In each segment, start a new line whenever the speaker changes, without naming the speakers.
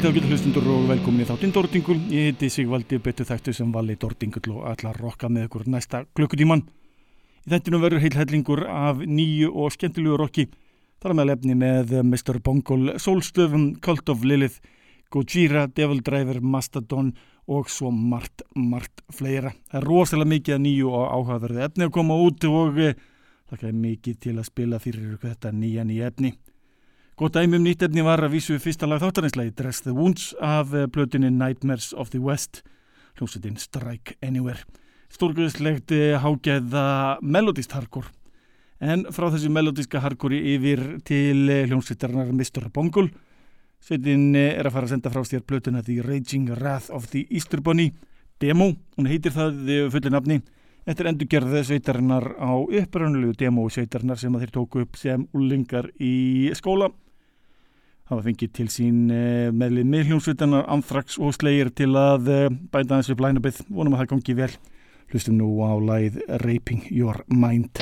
kvöldi á gilhlustundur og velkomin í þáttinn Dordingul. Ég heiti Sigvaldi betur þættu sem vali Dordingul og að rokka með ykkur næsta klukkutíman. Í þættinu verður heilhællingur af nýju og skemmtilegu rokki. Það er með lefni með Mr. Bongol, Solstöfum, Cult of Lilith, Gojira, Devil Driver, Mastodon og svo margt, margt fleira. Það er rosalega mikið að nýju og áhugaverði efni að koma út og það er mikið til að spila fyrir þetta nýja nýja efni. Gótt æmjum nýtt efni var að vísu fyrsta lag þáttarinslægi Dress the Wounds af blötunni Nightmares of the West. Hljómsveitin Strike Anywhere. Stórgöðslegt hágæða melodist hardcore. En frá þessu melodiska hardcore yfir til hljómsveitarnar Mr. Bongol. Sveitin er að fara að senda frá stér blötuna The Raging Wrath of the Easter Bunny. Demo, hún heitir það fulli nafni. Þetta er endurgerðið sveitarinnar á uppröðunulegu demo sveitarinnar sem þeir tóku upp sem úlingar í skóla hafa fengið til sín eh, meðlið miðljónsvitanar, anþrax og slegir til að eh, bæta þessu blænabið vonum að það gangi vel. Hlustum nú á læð Raping Your Mind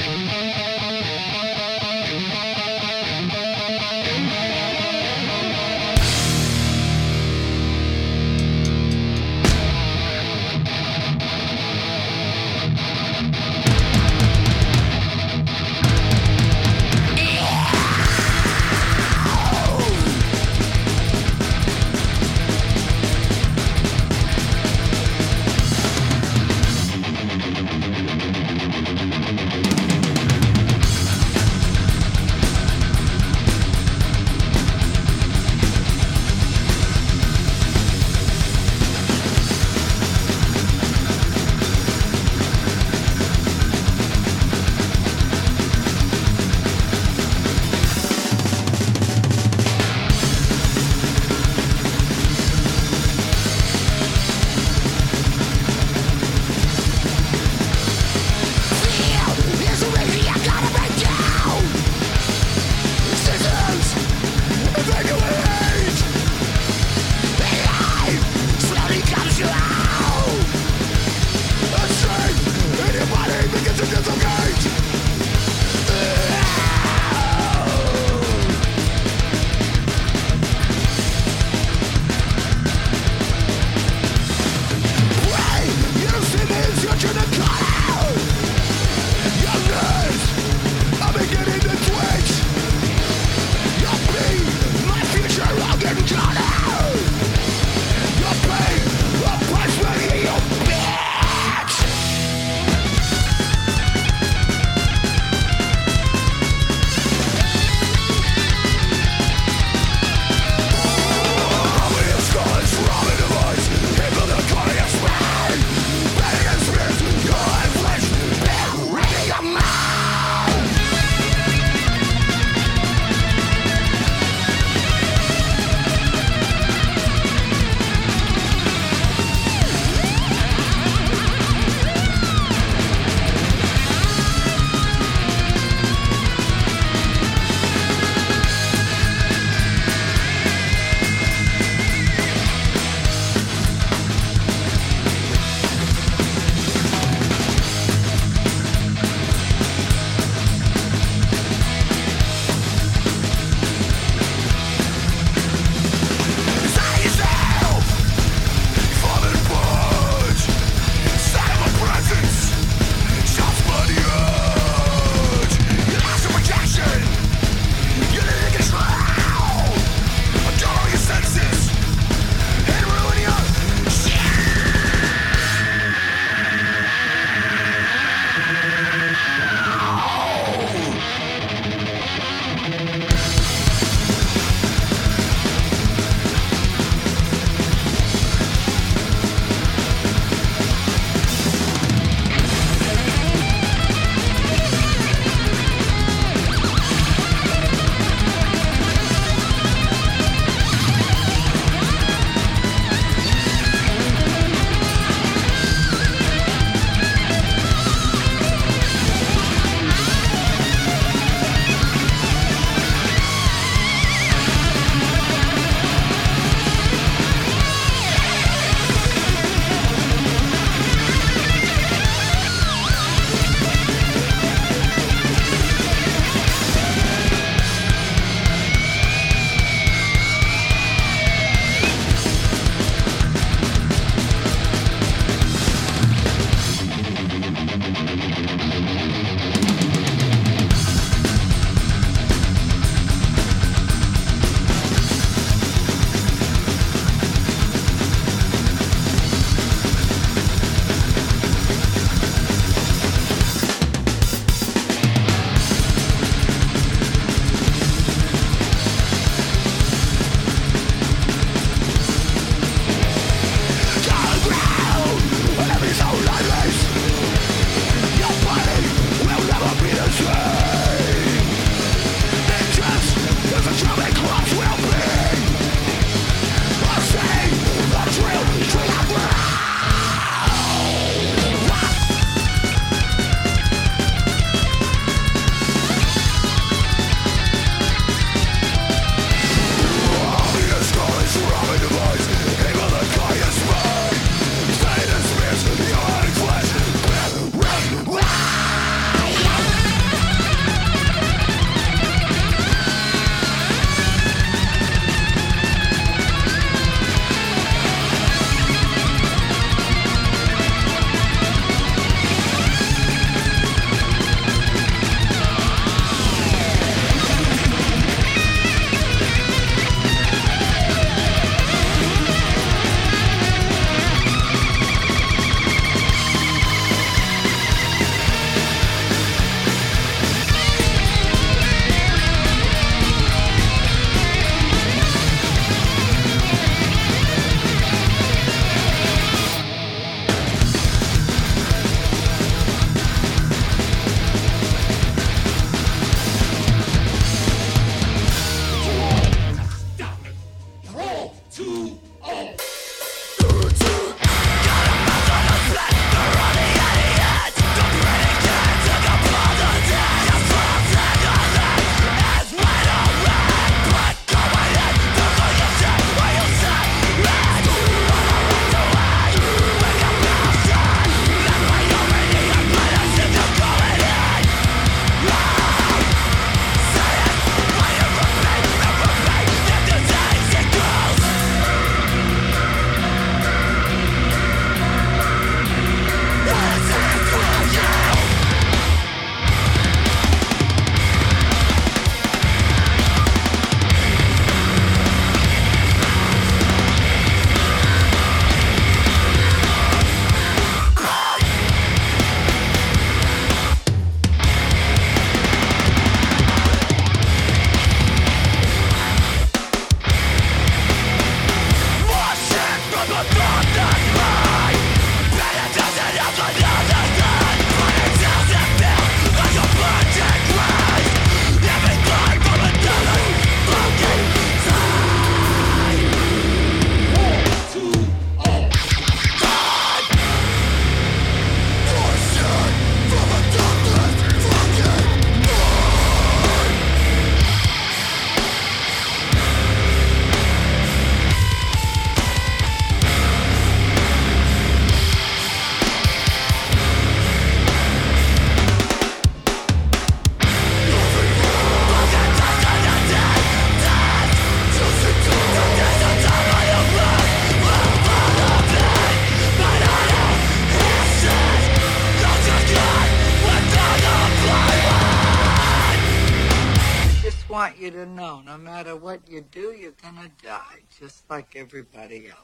like everybody else.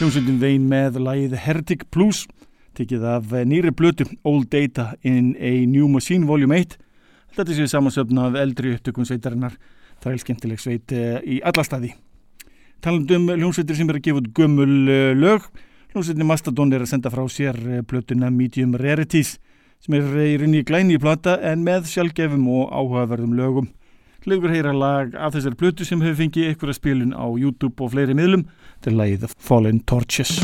Hljómsveitin Vein með lagið Heretic Blues tekið af nýri blötu Old Data in a New Machine Volume 1 þetta séu samansöfn af eldri upptökum sveitarinnar. Það er skemmtileg sveit í alla staði. Talandum hljómsveitir sem er að gefa út gömul eh, lög. Hljómsveitin Mastodon er að senda frá sér eh, blötuna Medium Rarities sem er í rinni glæni í plata en með sjálfgefum og áhugaverðum lögum. Legur heyra lag af þessar blötu sem hefur fengið ykkur að spilun á YouTube og fleiri miðlum. Til lagið Fallen Torches.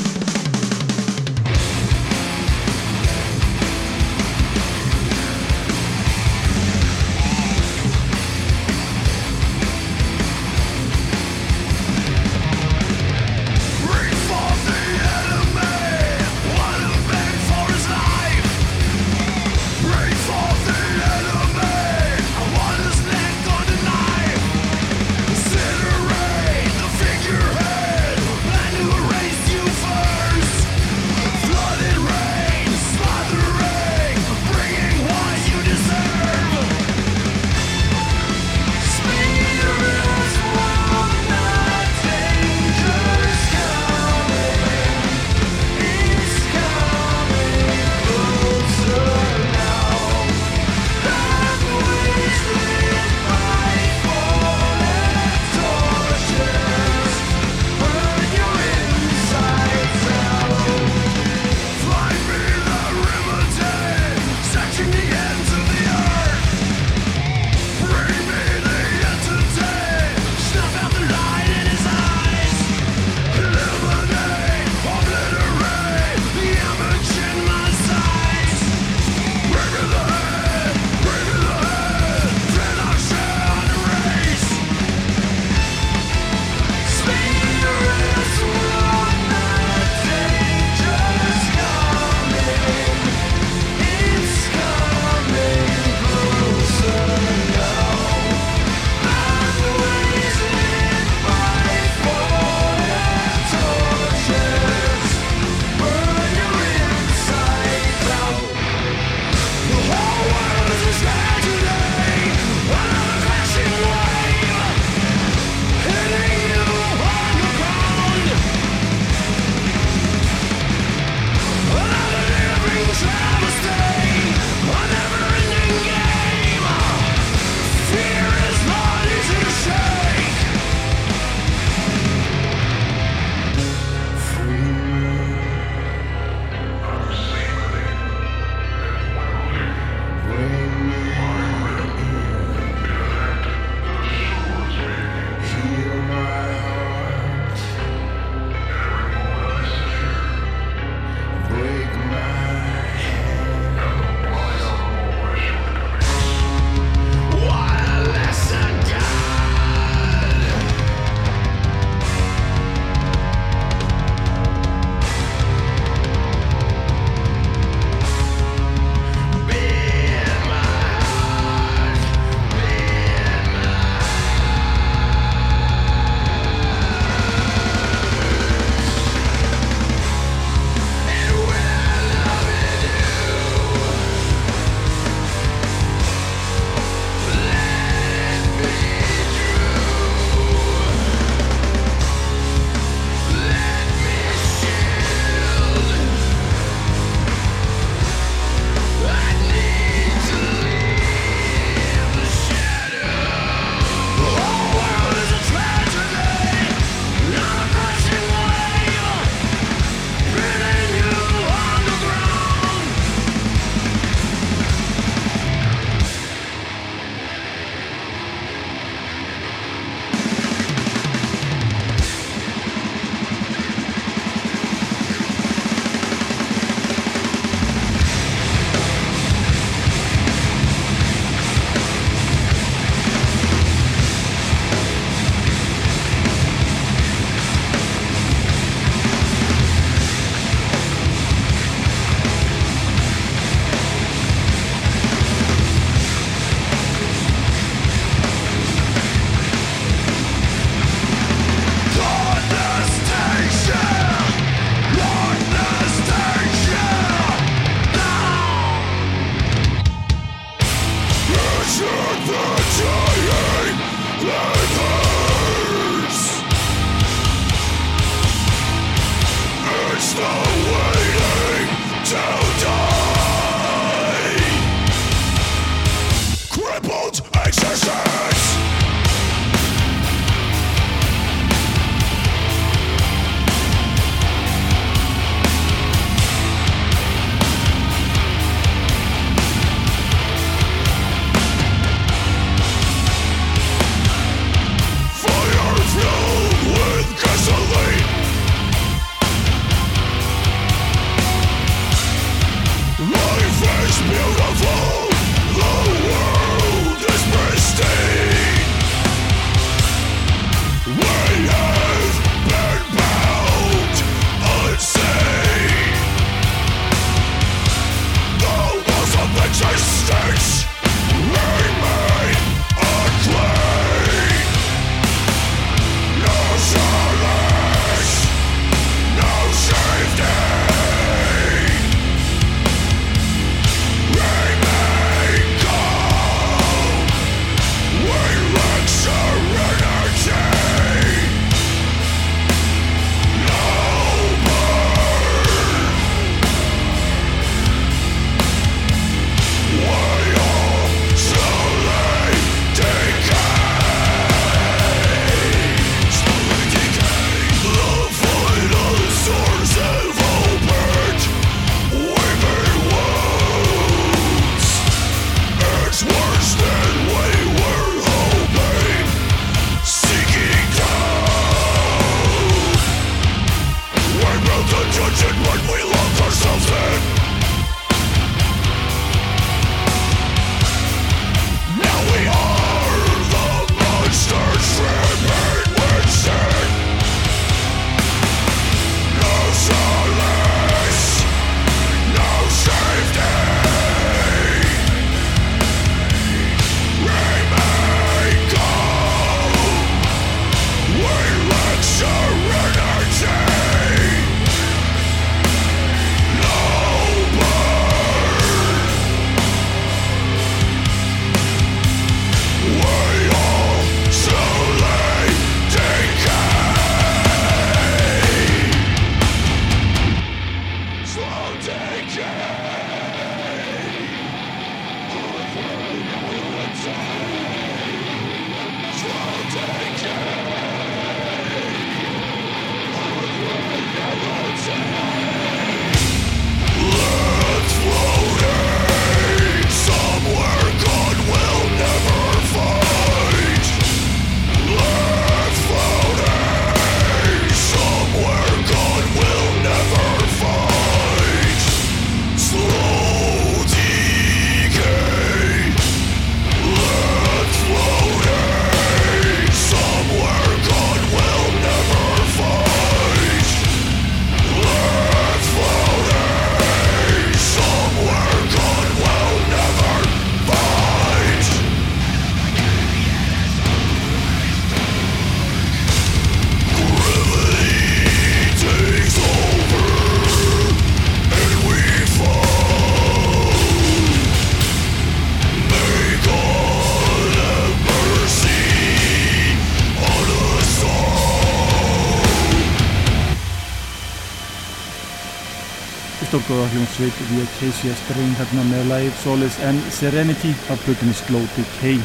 Stórgóða hljómsveit The Acacia Strain hérna með Live Solace and Serenity af blutinni Slow Decay.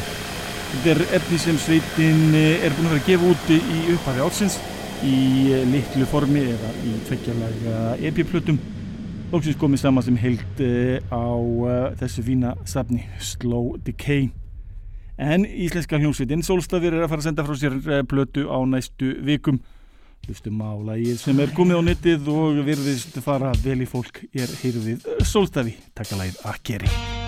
Þetta er efni sem sveitin eh, er búin að vera að gefa úti í upphafi átsins í eh, litlu formi eða í tveggjarlaga epi-plutum Lóksins komið saman sem held eh, á þessu fína safni Slow Decay. En íslenska hljómsveitin Solstafir er að fara að senda frá sér plötu á næstu vikum Hlustum á lagið sem er komið á nettið og virðist fara vel í fólk er heyrðið Solstafi, takka lagið Akeri.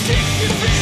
Stick to me.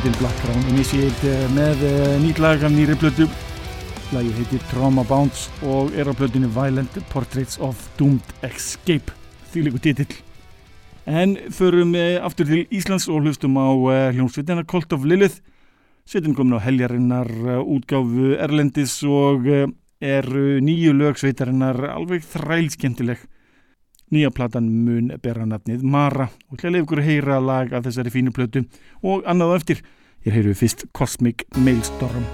Hljómsveitin Black Crown Initiate eh, með eh, nýtt lag af nýri blödu lagið heitir Trauma Bounce og er á blödunni Violent Portraits of Doomed Escape. Því líku titill. En förum eh, aftur til Íslands og hlustum á hljómsveitina Cult of Lilith. Sveitin komin á heljarinnar útgáfu Erlendis og eru nýju lögsveitarinnar alveg þrælskentileg Nýja platan mun bera nafnið Mara og hljóðlega ykkur heyra lag af þessari fínu plötu og annað eftir. Ég heyru fyrst Cosmic Mailstorm.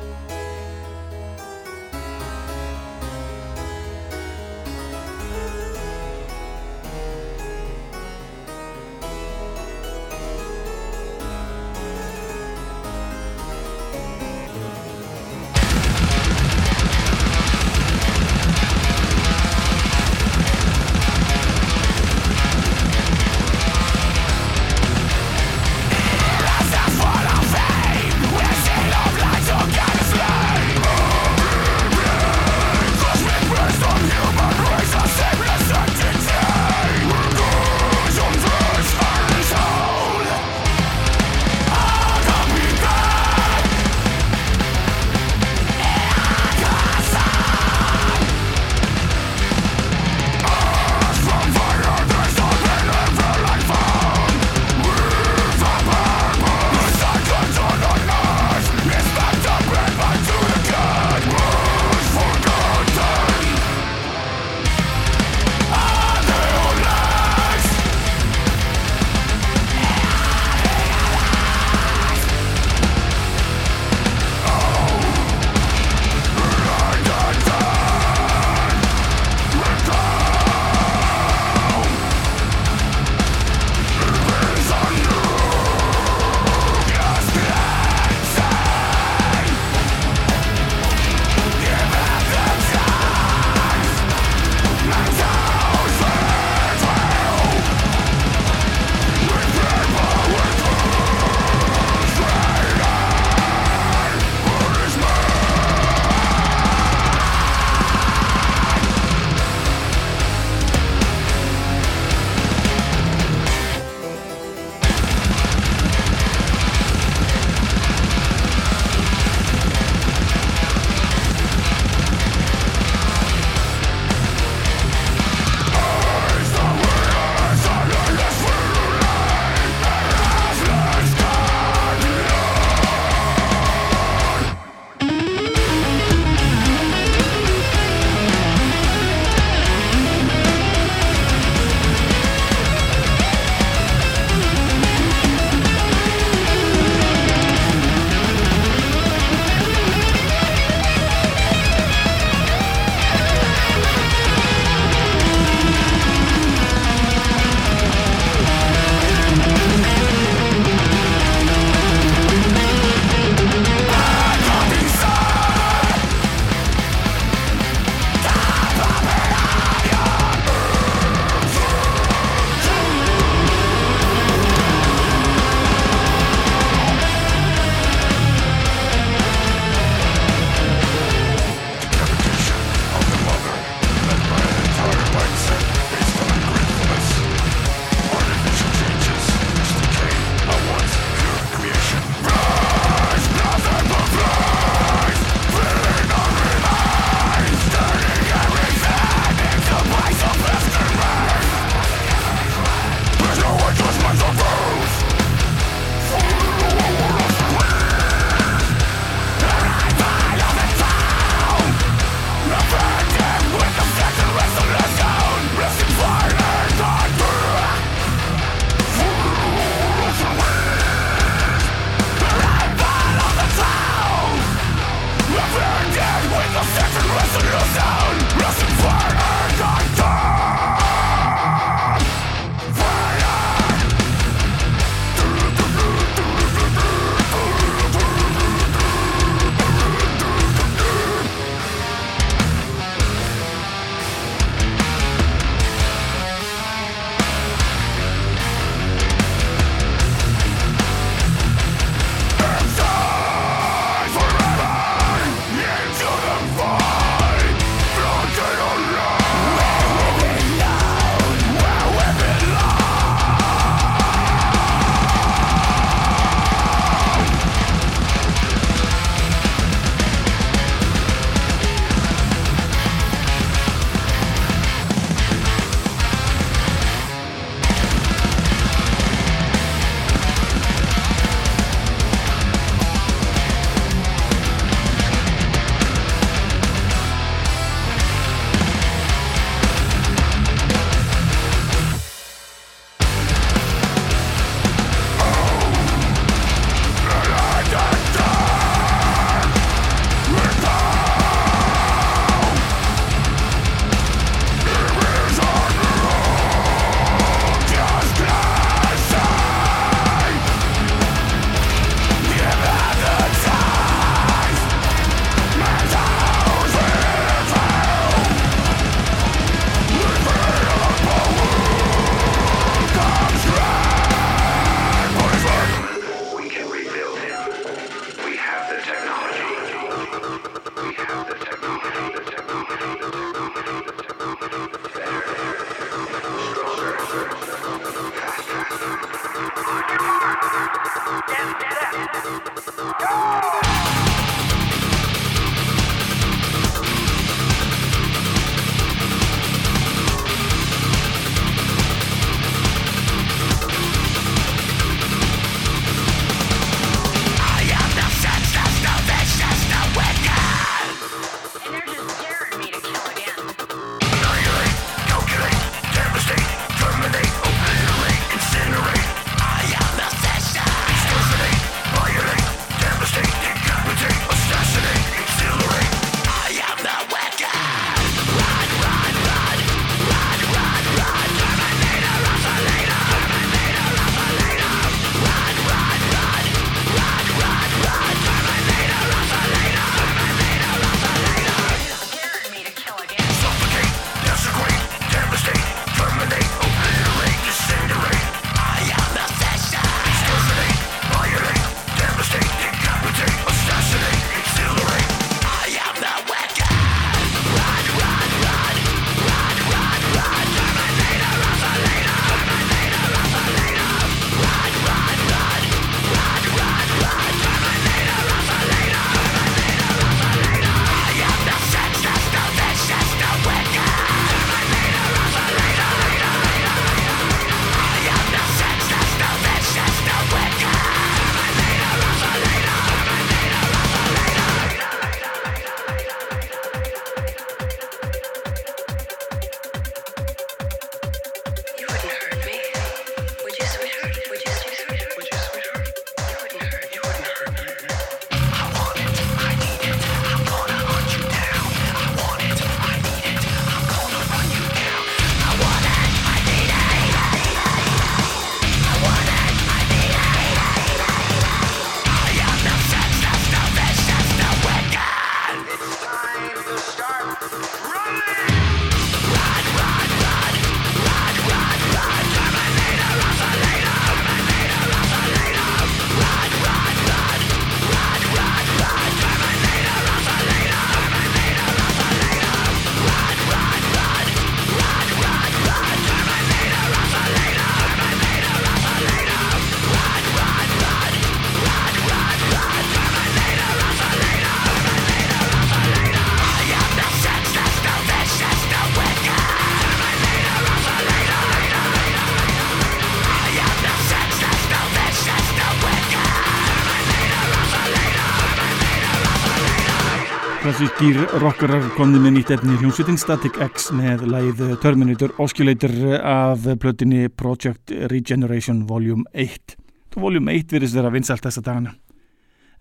Klassískýr rockarar komði með nýtt efni hljómsveitin Static X með læð Terminator Oscillator af plötinni Project Regeneration Volume 1 Volume 1 virðist þeirra vinsalt þessa dagana.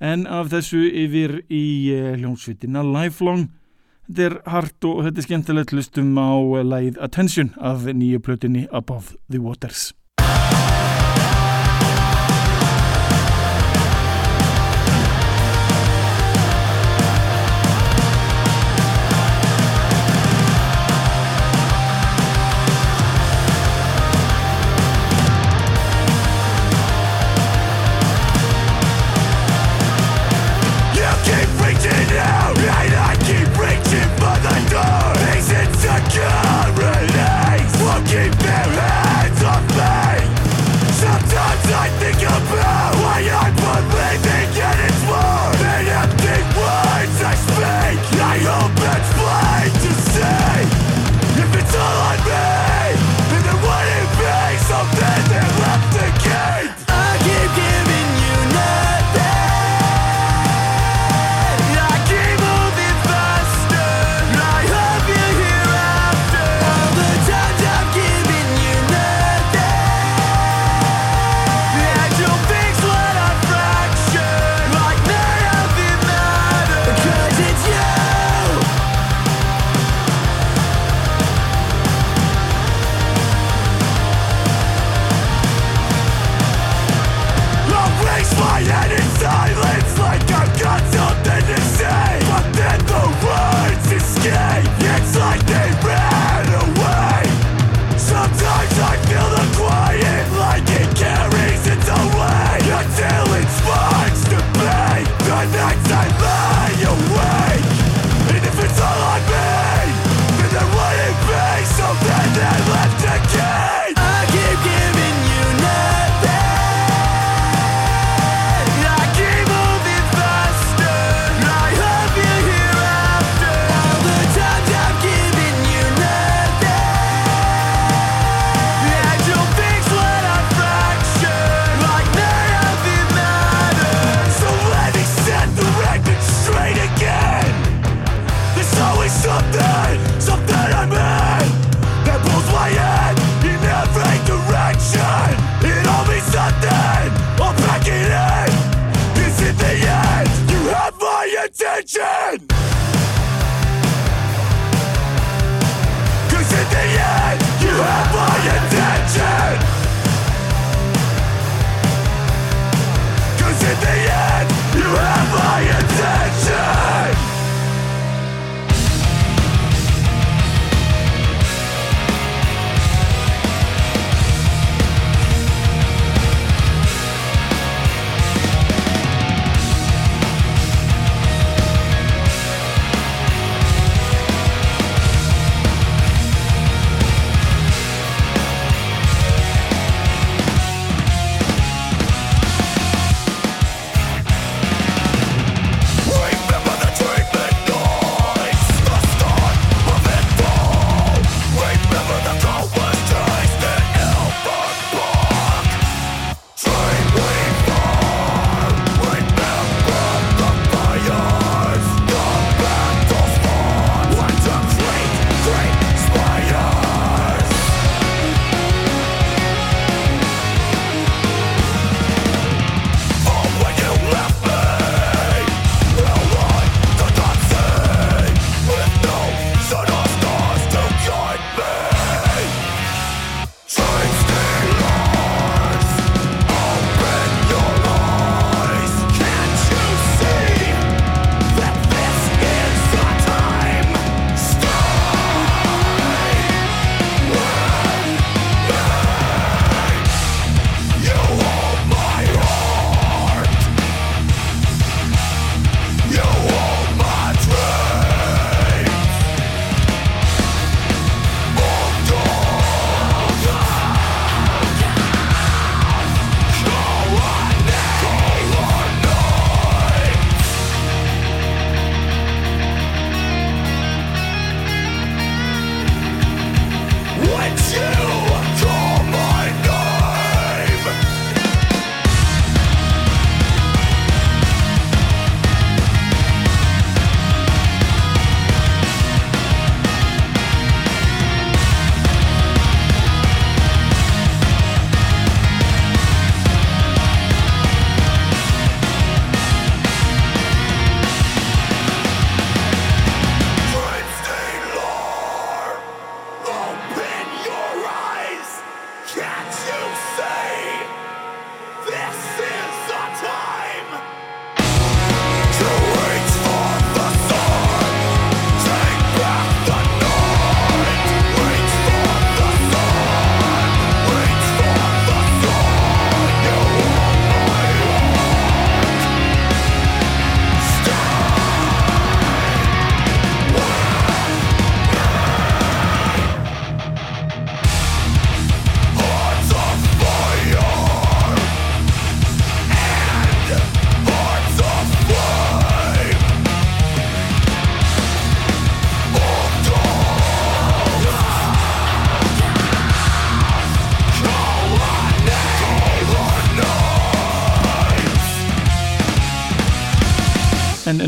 En af þessu yfir í eh, hljómsveitina Lifelong. Þetta er hart og þetta er skemmtilegt lustum á læð Attention af nýju plötinni Above the Waters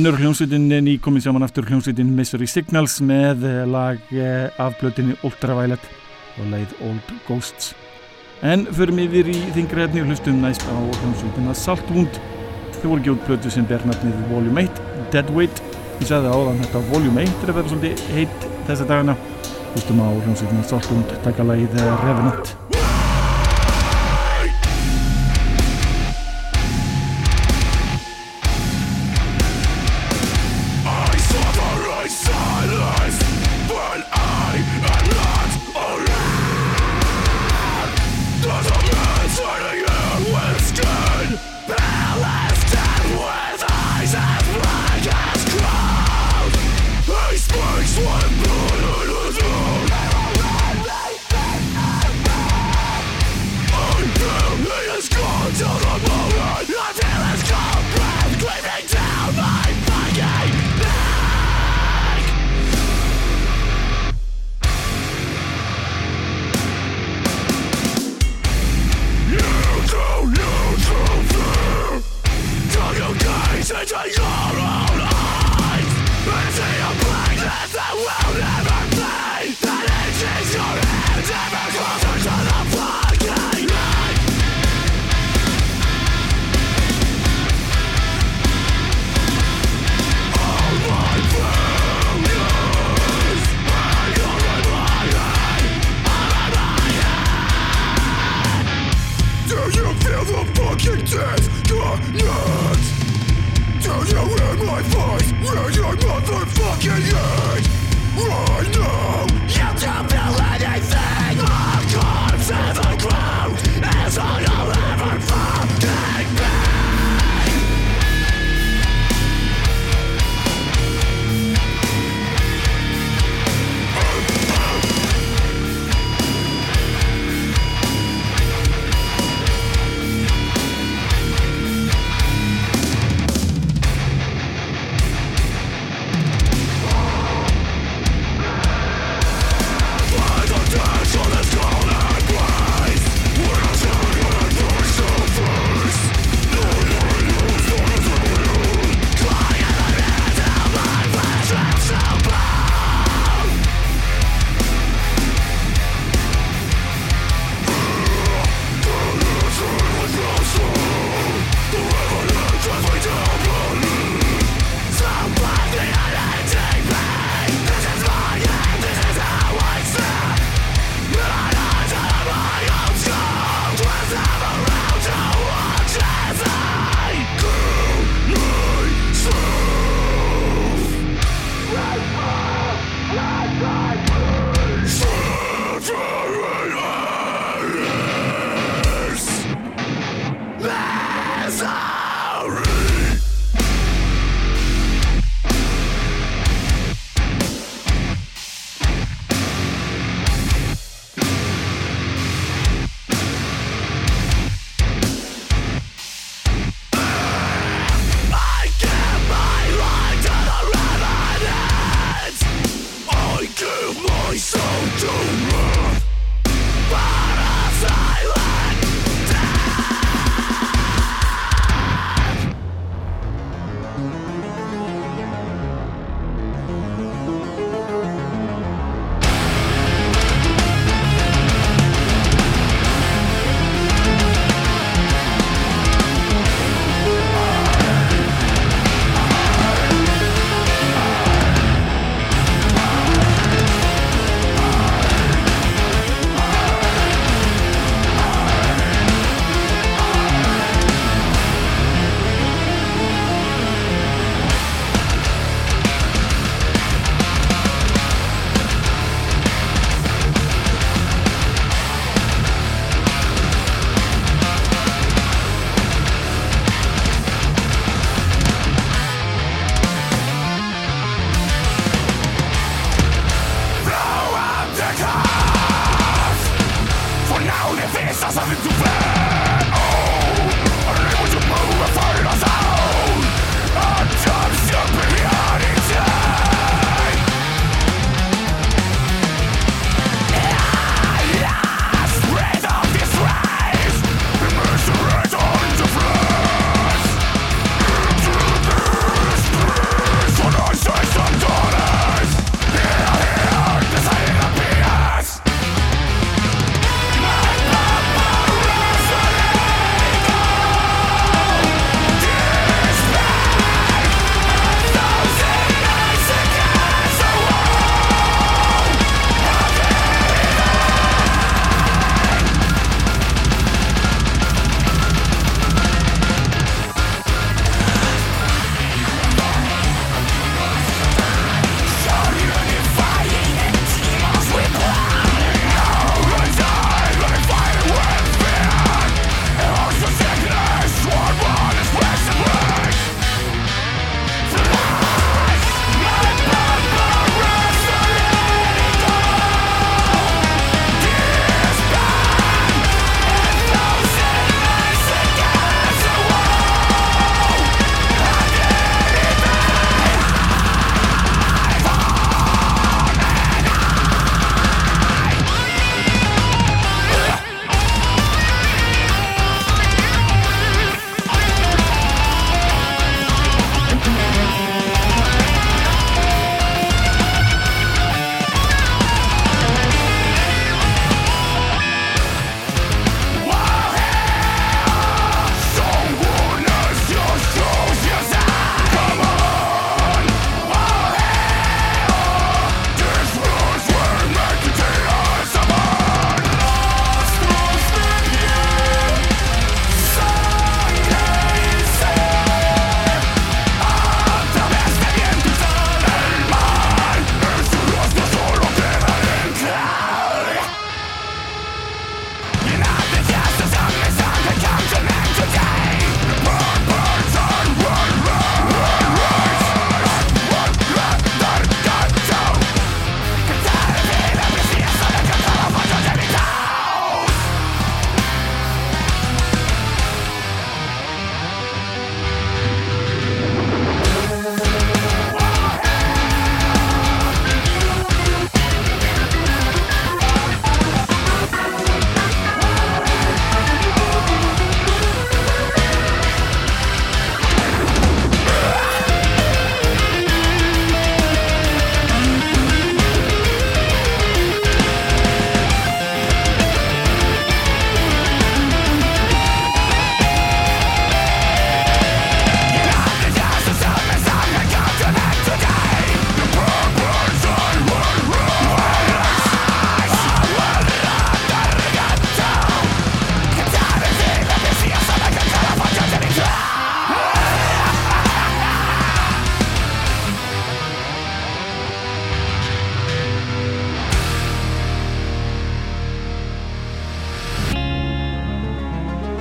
En ennur hljómsveitin nýkominn saman aftur hljómsveitin Misery Signals með eh, lag eh, af blötinni Ultraviolet og leið Old Ghosts. En förum yfir í þingri hefni og hlustum næst á hljómsveitina Saltwound. Þau voru gjóð blötu sem ber nafnið Volume 8, Deadweight. Ég sagði áðan þetta Volume 1 er að vera svolítið heitt þessa dagana. Hlustum á hljómsveitina Saltwound, taka lagið Revenant. Senhor! you in my face, need your motherfucking aid right now.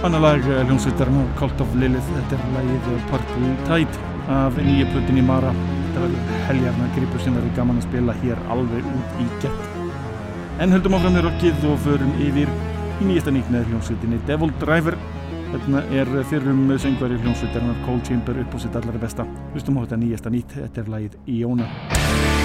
Anna lag hljómsveitarnar Cult of Lilith, þetta er lagið Purple Tide af nýja plötin í Mara. Þetta verður heljarna gripur sem verður gaman að spila hér alveg út í gett en höldum áfram með rockið og förum yfir í nýjasta nýtt með hljómsveitinni Devil Driver. Þetta er fyrrum söngvari hljómsveitarnar Cold Chamber upp á sitt allra besta. Hlustum á þetta nýjasta nýtt, þetta er lagið Iona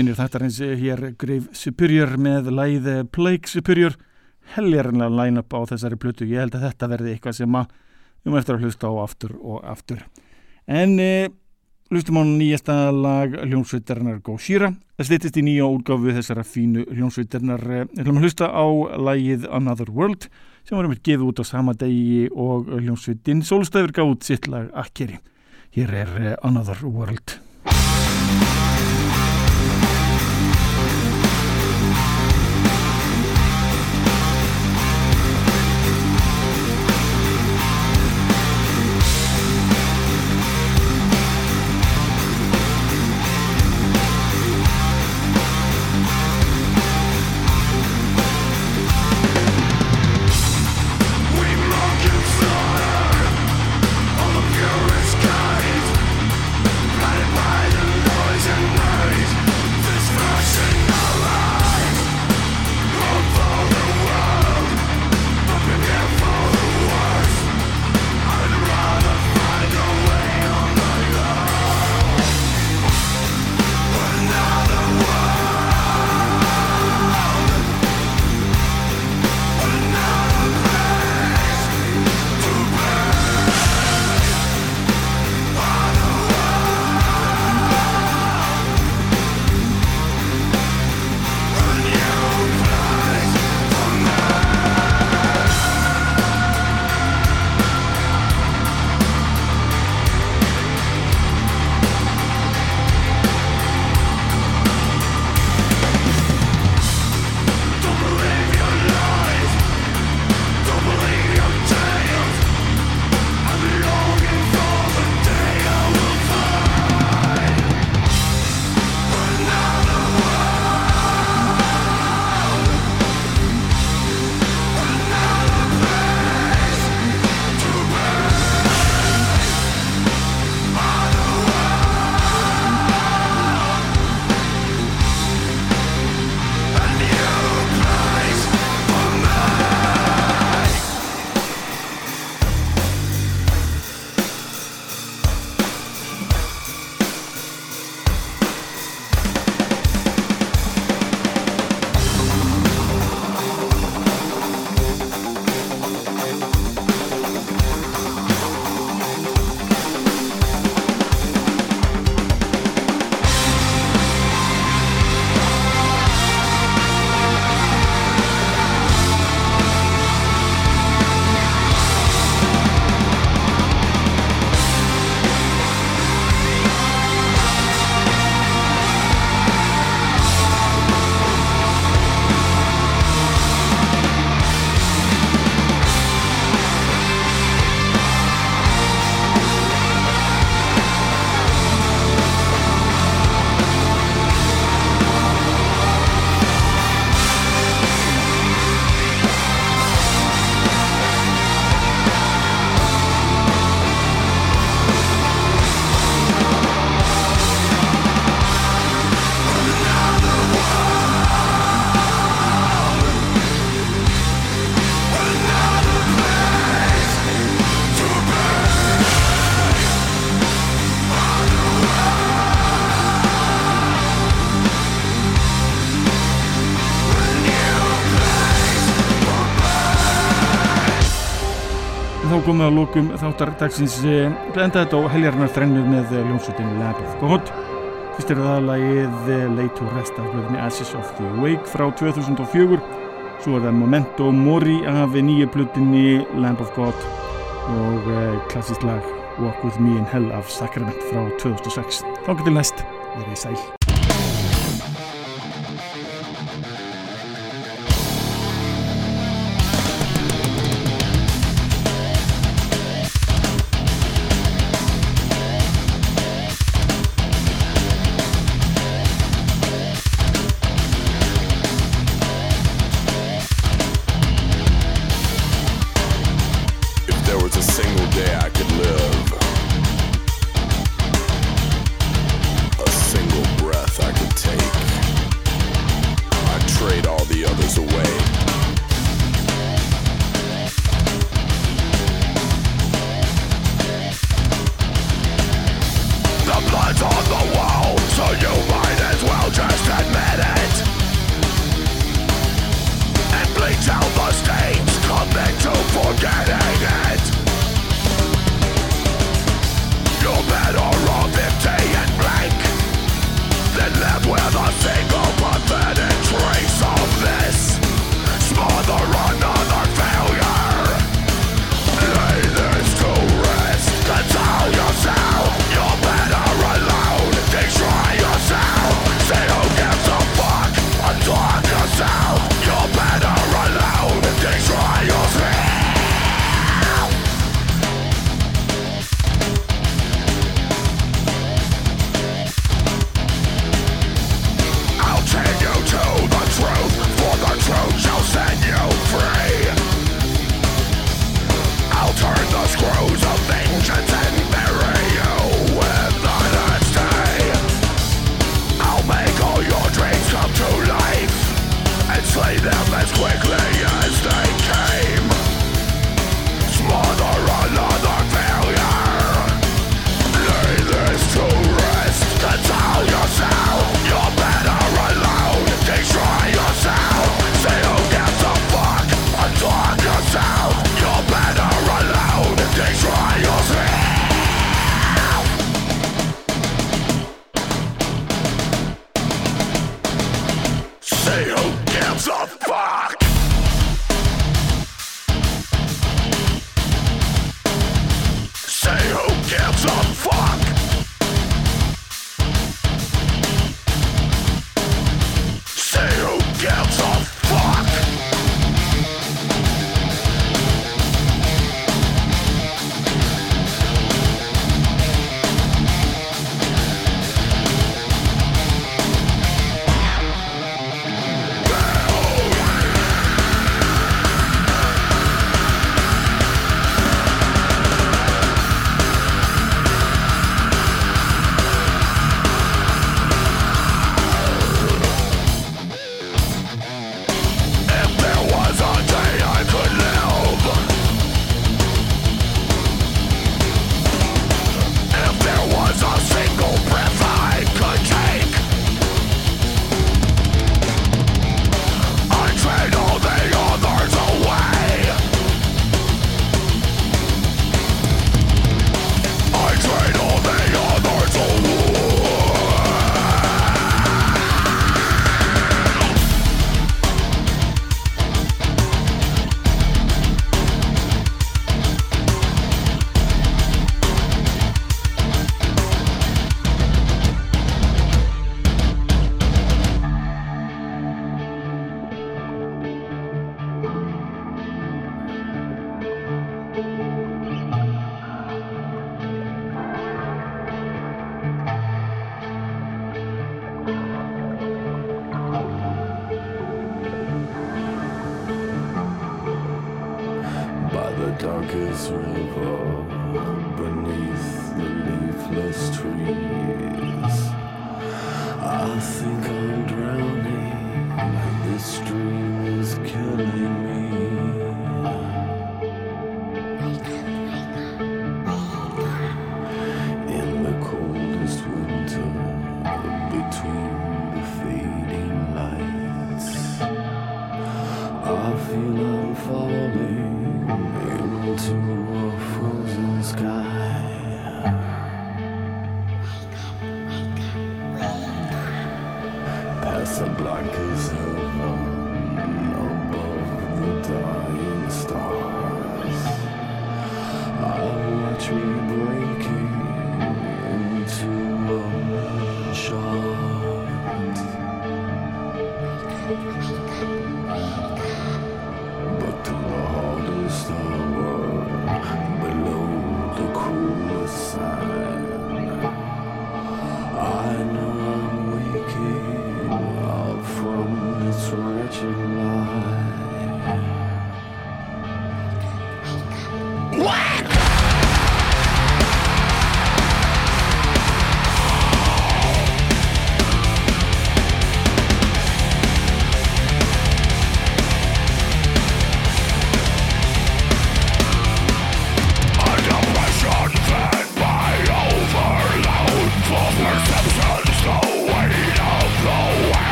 stórvinir þáttarins hér Grave Superior með læð Plague Superior. Heljarnlega line-up á þessari plötu. Ég held að þetta verði eitthvað sem að um eftir að hlusta á aftur og aftur. En e, hlustum á nýjasta lag hljómsveitarnar Góðsýra það stýttist í nýja útgáfu þessara fínu hljómsveitarnar við höfum að hlusta á lægið Another World sem varum við gefið út á sama degi og hljómsveitin Solstæður gátt sitt lag Akkeri. Hér er e, Another World komið á lókum þáttar dagsins eh, enda þetta á heljarnar þrennu með eh, ljónsutinu Lab of God. Fyrst er það lagið eh, Late to Rest af blöðinni Ashes of the Wake frá 2004 svo er það Memento Mori af nýju blöðinni Lamb of God og klassísk lag Walk With Me in Hell af Sacrament frá 2006 þá getur næst verið sæl